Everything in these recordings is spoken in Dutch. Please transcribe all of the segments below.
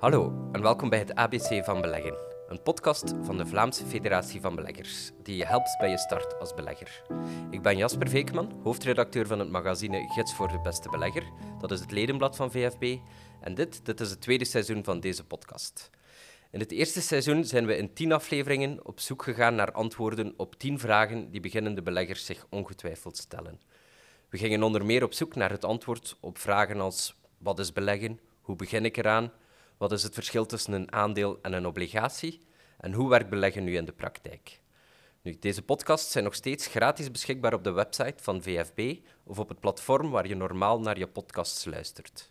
Hallo en welkom bij het ABC van Beleggen, een podcast van de Vlaamse Federatie van Beleggers, die je helpt bij je start als belegger. Ik ben Jasper Veekman, hoofdredacteur van het magazine Gids voor de Beste Belegger. Dat is het ledenblad van VFB. En dit, dit is het tweede seizoen van deze podcast. In het eerste seizoen zijn we in tien afleveringen op zoek gegaan naar antwoorden op tien vragen die beginnende beleggers zich ongetwijfeld stellen. We gingen onder meer op zoek naar het antwoord op vragen als wat is beleggen, hoe begin ik eraan, wat is het verschil tussen een aandeel en een obligatie en hoe werkt beleggen nu in de praktijk. Nu, deze podcasts zijn nog steeds gratis beschikbaar op de website van VFB of op het platform waar je normaal naar je podcasts luistert.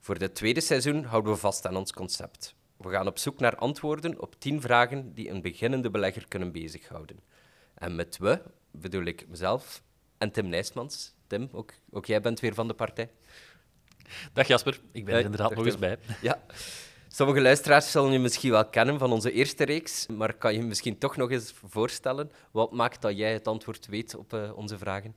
Voor dit tweede seizoen houden we vast aan ons concept. We gaan op zoek naar antwoorden op tien vragen die een beginnende belegger kunnen bezighouden. En met we bedoel ik mezelf en Tim Nijsmans. Tim, ook, ook jij bent weer van de partij. Dag Jasper, ik ben er inderdaad nog eens bij. Ja. Sommige luisteraars zullen je misschien wel kennen van onze eerste reeks, maar kan je misschien toch nog eens voorstellen wat maakt dat jij het antwoord weet op uh, onze vragen?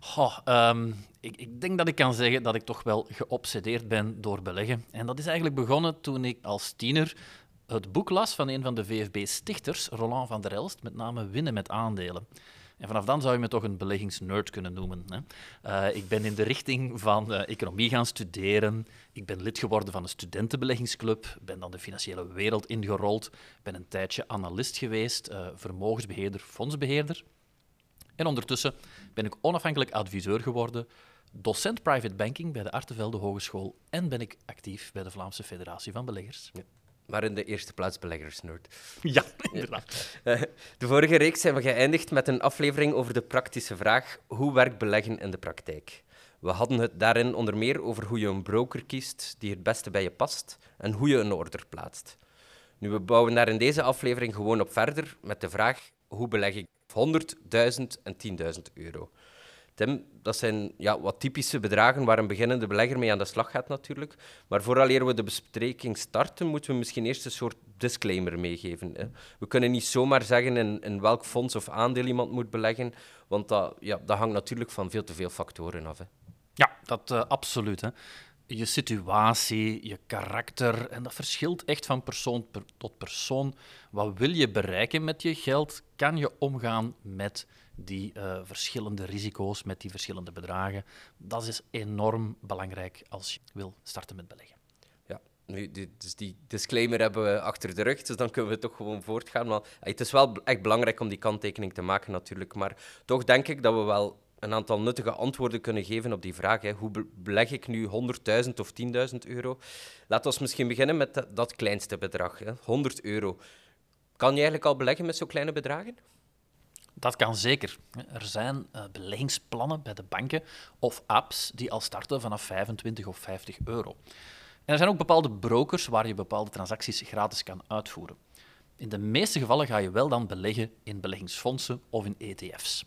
Goh, um, ik, ik, denk dat ik kan zeggen dat ik toch wel geobsedeerd ben door beleggen. En dat is eigenlijk begonnen toen ik als tiener het boek las van een van de VFB-stichters, Roland van der Elst, met name Winnen met aandelen. En vanaf dan zou je me toch een beleggingsnerd kunnen noemen. Hè. Uh, ik ben in de richting van uh, economie gaan studeren. Ik ben lid geworden van een studentenbeleggingsclub. Ben dan de financiële wereld ingerold. Ben een tijdje analist geweest, uh, vermogensbeheerder, fondsbeheerder. En ondertussen ben ik onafhankelijk adviseur geworden, docent private banking bij de Artevelde Hogeschool en ben ik actief bij de Vlaamse Federatie van Beleggers. Maar in de eerste plaats beleggersnoord. Ja, inderdaad. De vorige reeks zijn we geëindigd met een aflevering over de praktische vraag: hoe werkt beleggen in de praktijk? We hadden het daarin onder meer over hoe je een broker kiest die het beste bij je past en hoe je een order plaatst. Nu, we bouwen daar in deze aflevering gewoon op verder met de vraag: hoe beleg ik 100, 1000 en 10.000 euro? Tim, dat zijn ja, wat typische bedragen waar een beginnende belegger mee aan de slag gaat natuurlijk. Maar vooraleer we de bespreking starten, moeten we misschien eerst een soort disclaimer meegeven. Hè. We kunnen niet zomaar zeggen in, welk fonds of aandeel iemand moet beleggen, want dat, ja, dat hangt natuurlijk van veel te veel factoren af. Hè. Ja, dat uh, absoluut. Hè. Je situatie, je karakter, en dat verschilt echt van persoon tot persoon. Wat wil je bereiken met je geld? Kan je omgaan met die uh, verschillende risico's, met die verschillende bedragen. Dat is enorm belangrijk als je wil starten met beleggen. Ja, nu, dus die disclaimer hebben we achter de rug, dus dan kunnen we toch gewoon voortgaan. Maar, het is wel echt belangrijk om die kanttekening te maken natuurlijk, maar toch denk ik dat we wel een aantal nuttige antwoorden kunnen geven op die vraag. Hè. Hoe beleg ik nu 100.000 of 10.000 euro? Laten we misschien beginnen met dat, kleinste bedrag, hè. 100 euro. Kan je eigenlijk al beleggen met zo'n kleine bedragen? Dat kan zeker. Er zijn uh, beleggingsplannen bij de banken of apps die al starten vanaf 25 of 50 euro. En er zijn ook bepaalde brokers waar je bepaalde transacties gratis kan uitvoeren. In de meeste gevallen ga je wel dan beleggen in beleggingsfondsen of in ETF's.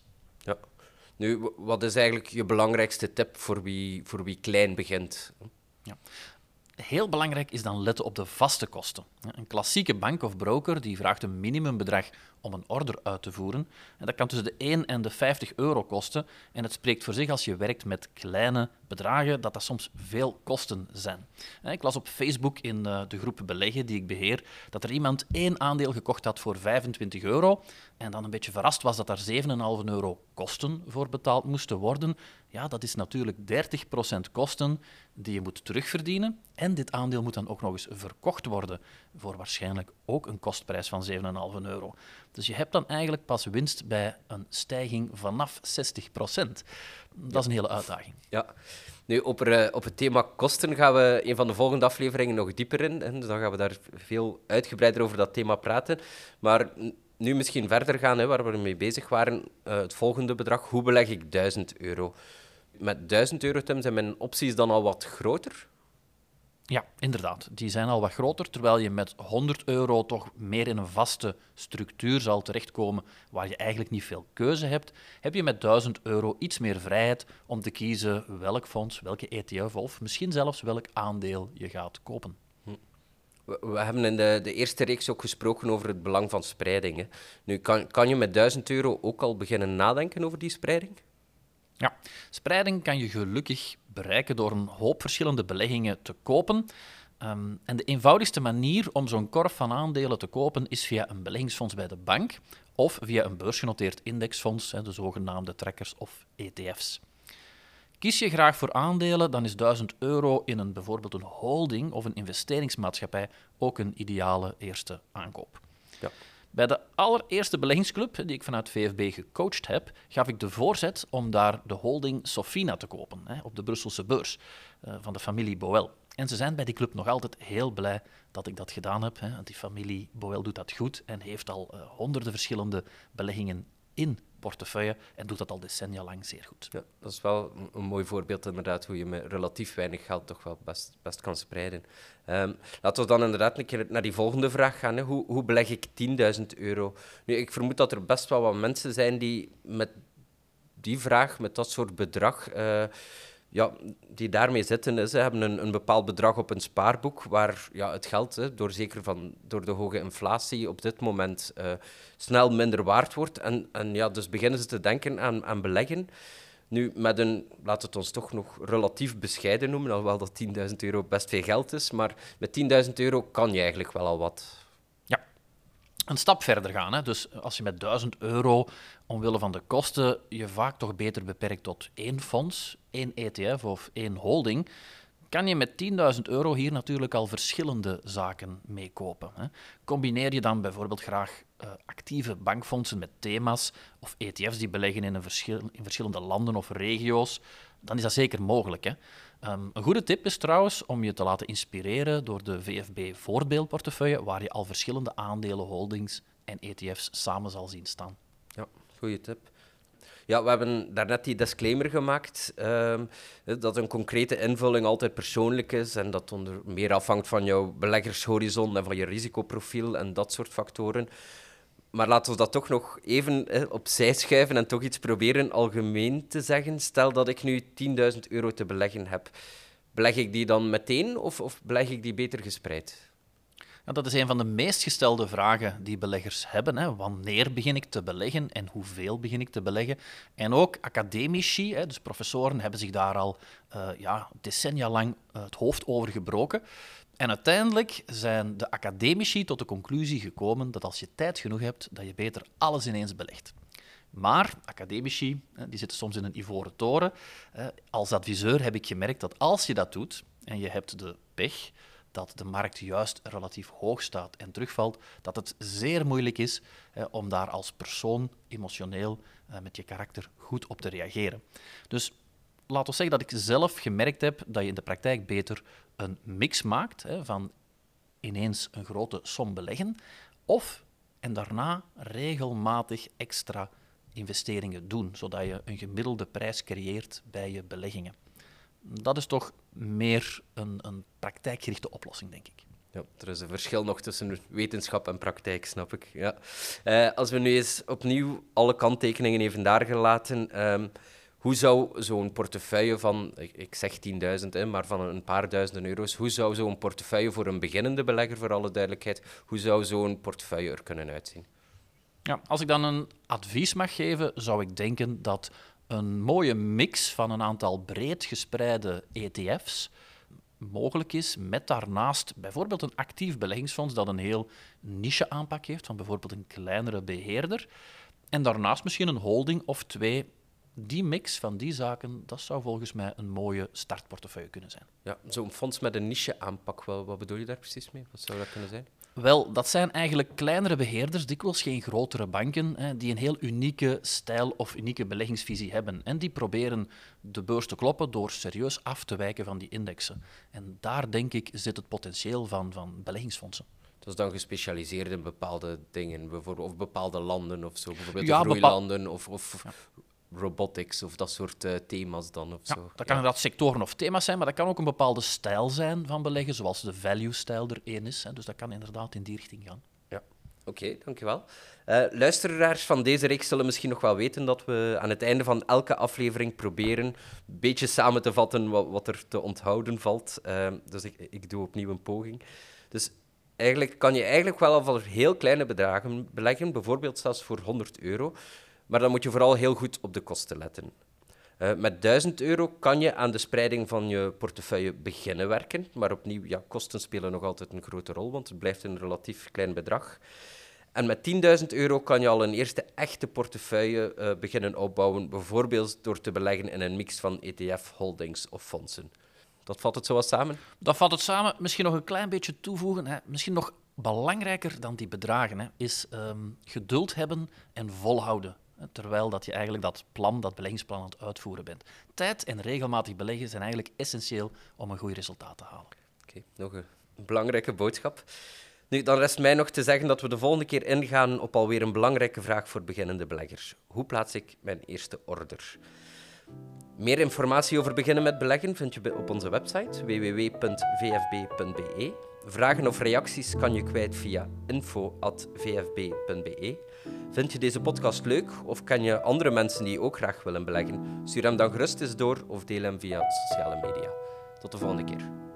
Nu, wat is eigenlijk je belangrijkste tip voor wie, voor wie klein begint? Ja. Heel belangrijk is dan letten op de vaste kosten. Een klassieke bank of broker die vraagt een minimumbedrag om een order uit te voeren. En dat kan tussen de 1 en de 50 euro kosten. En het spreekt voor zich als je werkt met kleine bedragen, dat dat soms veel kosten zijn. Ik las op Facebook in eh, de groep beleggen die ik beheer, dat er iemand één aandeel gekocht had voor 25 euro en dan een beetje verrast was dat daar 7,5 euro kosten voor betaald moesten worden. Ja, dat is natuurlijk 30% kosten die je moet terugverdienen. En dit aandeel moet dan ook nog eens verkocht worden voor waarschijnlijk ook een kostprijs van 7,5 euro. Dus je hebt dan eigenlijk pas winst bij een stijging vanaf 60 procent. Dat is een hele uitdaging. Ja. Nu, op, er, op het thema kosten gaan we een van de volgende afleveringen nog dieper in. Dus dan gaan we daar veel uitgebreider over dat thema praten. Maar nu misschien verder gaan, hè, waar we mee bezig waren. Uh, het volgende bedrag, hoe beleg ik 1000 euro? Met 1000 euro, Tim, zijn mijn opties dan al wat groter? Ja, inderdaad. Die zijn al wat groter, terwijl je met 100 euro toch meer in een vaste structuur zal terechtkomen waar je eigenlijk niet veel keuze hebt. Heb je met 1000 euro iets meer vrijheid om te kiezen welk fonds, welke ETF of misschien zelfs welk aandeel je gaat kopen. We, hebben in de, de, eerste reeks ook gesproken over het belang van spreiding. Nu, kan, kan je met 1000 euro ook al beginnen nadenken over die spreiding? Ja, spreiding kan je gelukkig bereiken door een hoop verschillende beleggingen te kopen. Ehm, en de eenvoudigste manier om zo'n korf van aandelen te kopen is via een beleggingsfonds bij de bank of via een beursgenoteerd indexfonds, de zogenaamde trackers of ETF's. Kies je graag voor aandelen, dan is 1000 euro in een, bijvoorbeeld een holding of een investeringsmaatschappij ook een ideale eerste aankoop. Ja. Bij de allereerste beleggingsclub die ik vanuit VFB gecoacht heb, gaf ik de voorzet om daar de holding Sofina te kopen hè, op de Brusselse beurs uh, van de familie Boel. En ze zijn bij die club nog altijd heel blij dat ik dat gedaan heb. Hè, want die familie Boel doet dat goed en heeft al uh, honderden verschillende beleggingen in portefeuille en doet dat al decennia lang zeer goed. Ja, dat is wel een, mooi voorbeeld inderdaad, hoe je met relatief weinig geld toch wel best, best kan spreiden. Um, laten we dan inderdaad een keer naar die volgende vraag gaan. Hè. Hoe, hoe beleg ik 10.000 euro? Nu, ik vermoed dat er best wel wat mensen zijn die met die vraag, met dat soort bedrag... Uh, ja, die daarmee zitten. Ze hebben een, een bepaald bedrag op een spaarboek waar ja, het geld, hè, door, zeker van, door de hoge inflatie, op dit moment uh, snel minder waard wordt. En, en ja, dus beginnen ze te denken aan, aan beleggen. Nu, met een, laat het ons toch nog relatief bescheiden noemen, alhoewel dat 10.000 euro best veel geld is, maar met 10.000 euro kan je eigenlijk wel al wat een stap verder gaan. Hè. Dus als je met 1000 euro omwille van de kosten je vaak toch beter beperkt tot één fonds, één ETF of één holding, kan je met 10.000 euro hier natuurlijk al verschillende zaken meekopen. Combineer je dan bijvoorbeeld graag uh, actieve bankfondsen met thema's of ETF's die beleggen in, een in verschillende landen of regio's, dan is dat zeker mogelijk. Hè. Um, een goede tip is trouwens om je te laten inspireren door de VFB voorbeeldportefeuille, waar je al verschillende aandelen, holdings en ETF's samen zal zien staan. Ja, goede tip. Ja, we hebben daarnet die disclaimer gemaakt um, dat een concrete invulling altijd persoonlijk is en dat onder meer afhangt van jouw beleggershorizon en van je risicoprofiel en dat soort factoren. Maar laten we dat toch nog even hè, opzij schuiven en toch iets proberen algemeen te zeggen. Stel dat ik nu 10.000 euro te beleggen heb. Beleg ik die dan meteen of, of beleg ik die beter gespreid? Dat is een van de meest gestelde vragen die beleggers hebben. Hè. Wanneer begin ik te beleggen en hoeveel begin ik te beleggen? En ook academici, hè, dus professoren, hebben zich daar al uh, ja, decennia lang uh, het hoofd over gebroken. En uiteindelijk zijn de academici tot de conclusie gekomen dat als je tijd genoeg hebt, dat je beter alles ineens belegt. Maar academici, die zitten soms in een ivoren toren. Als adviseur heb ik gemerkt dat als je dat doet en je hebt de pech dat de markt juist relatief hoog staat en terugvalt, dat het zeer moeilijk is om daar als persoon emotioneel met je karakter goed op te reageren. Dus laat ons zeggen dat ik zelf gemerkt heb dat je in de praktijk beter een mix maakt hè, van ineens een grote som beleggen of en daarna regelmatig extra investeringen doen, zodat je een gemiddelde prijs creëert bij je beleggingen. Dat is toch meer een, een praktijkgerichte oplossing, denk ik. Ja, er is een verschil nog tussen wetenschap en praktijk, snap ik. Ja. Uh, als we nu eens opnieuw alle kanttekeningen even daar gelaten. Um, hoe zou zo'n portefeuille van, ik zeg 10.000, maar van een paar duizenden euro's, hoe zou zo'n portefeuille voor een beginnende belegger, voor alle duidelijkheid, hoe zou zo'n portefeuille er kunnen uitzien? Ja, als ik dan een advies mag geven, zou ik denken dat een mooie mix van een aantal breed gespreide ETF's mogelijk is, met daarnaast bijvoorbeeld een actief beleggingsfonds dat een heel niche aanpak heeft, van bijvoorbeeld een kleinere beheerder, en daarnaast misschien een holding of twee die mix van die zaken, dat zou volgens mij een mooie startportefeuille kunnen zijn. Ja, zo'n fonds met een niche-aanpak, wat bedoel je daar precies mee? Wat zou dat kunnen zijn? Wel, dat zijn eigenlijk kleinere beheerders, dikwijls geen grotere banken, hè, die een heel unieke stijl of unieke beleggingsvisie hebben. En die proberen de beurs te kloppen door serieus af te wijken van die indexen. En daar, denk ik, zit het potentieel van, van beleggingsfondsen. Dat is dan gespecialiseerd in bepaalde dingen, bijvoorbeeld, of bepaalde landen of zo, bijvoorbeeld ja, groeilanden of, of robotics of dat soort uh, thema's dan of ja, zo. Dat kan inderdaad sectoren of thema's zijn, maar dat kan ook een bepaalde stijl zijn van beleggen, zoals de value-stijl er één is. Hè. Dus dat kan inderdaad in die richting gaan. Ja, oké, dankjewel. Uh, luisteraars van deze reeks zullen misschien nog wel weten dat we aan het einde van elke aflevering proberen een beetje samen te vatten wat, wat er te onthouden valt. Uh, dus ik, ik doe opnieuw een poging. Dus eigenlijk kan je eigenlijk wel al voor heel kleine bedragen beleggen, bijvoorbeeld zelfs voor 100 euro. Maar dan moet je vooral heel goed op de kosten letten. Uh, met 1000 euro kan je aan de spreiding van je portefeuille beginnen werken. Maar opnieuw, ja, kosten spelen nog altijd een grote rol, want het blijft een relatief klein bedrag. En met 10.000 euro kan je al een eerste echte portefeuille uh, beginnen opbouwen, bijvoorbeeld door te beleggen in een mix van ETF, holdings of fondsen. Dat vat het zo wat samen? Dat vat het samen. Misschien nog een klein beetje toevoegen. Hè. Misschien nog belangrijker dan die bedragen hè, is um, geduld hebben en volhouden. Terwijl dat je eigenlijk dat plan, dat beleggingsplan aan het uitvoeren bent. Tijd en regelmatig beleggen zijn eigenlijk essentieel om een goed resultaat te halen. Oké, nog een belangrijke boodschap. Nu, dan rest mij nog te zeggen dat we de volgende keer ingaan op alweer een belangrijke vraag voor beginnende beleggers. Hoe plaats ik mijn eerste order? Meer informatie over beginnen met beleggen vind je op onze website www.vfb.be. Vragen of reacties kan je kwijt via info.vfb.be. Vind je deze podcast leuk of ken je andere mensen die ook graag willen beleggen? Stuur hem dan gerust eens door of deel hem via sociale media. Tot de volgende keer.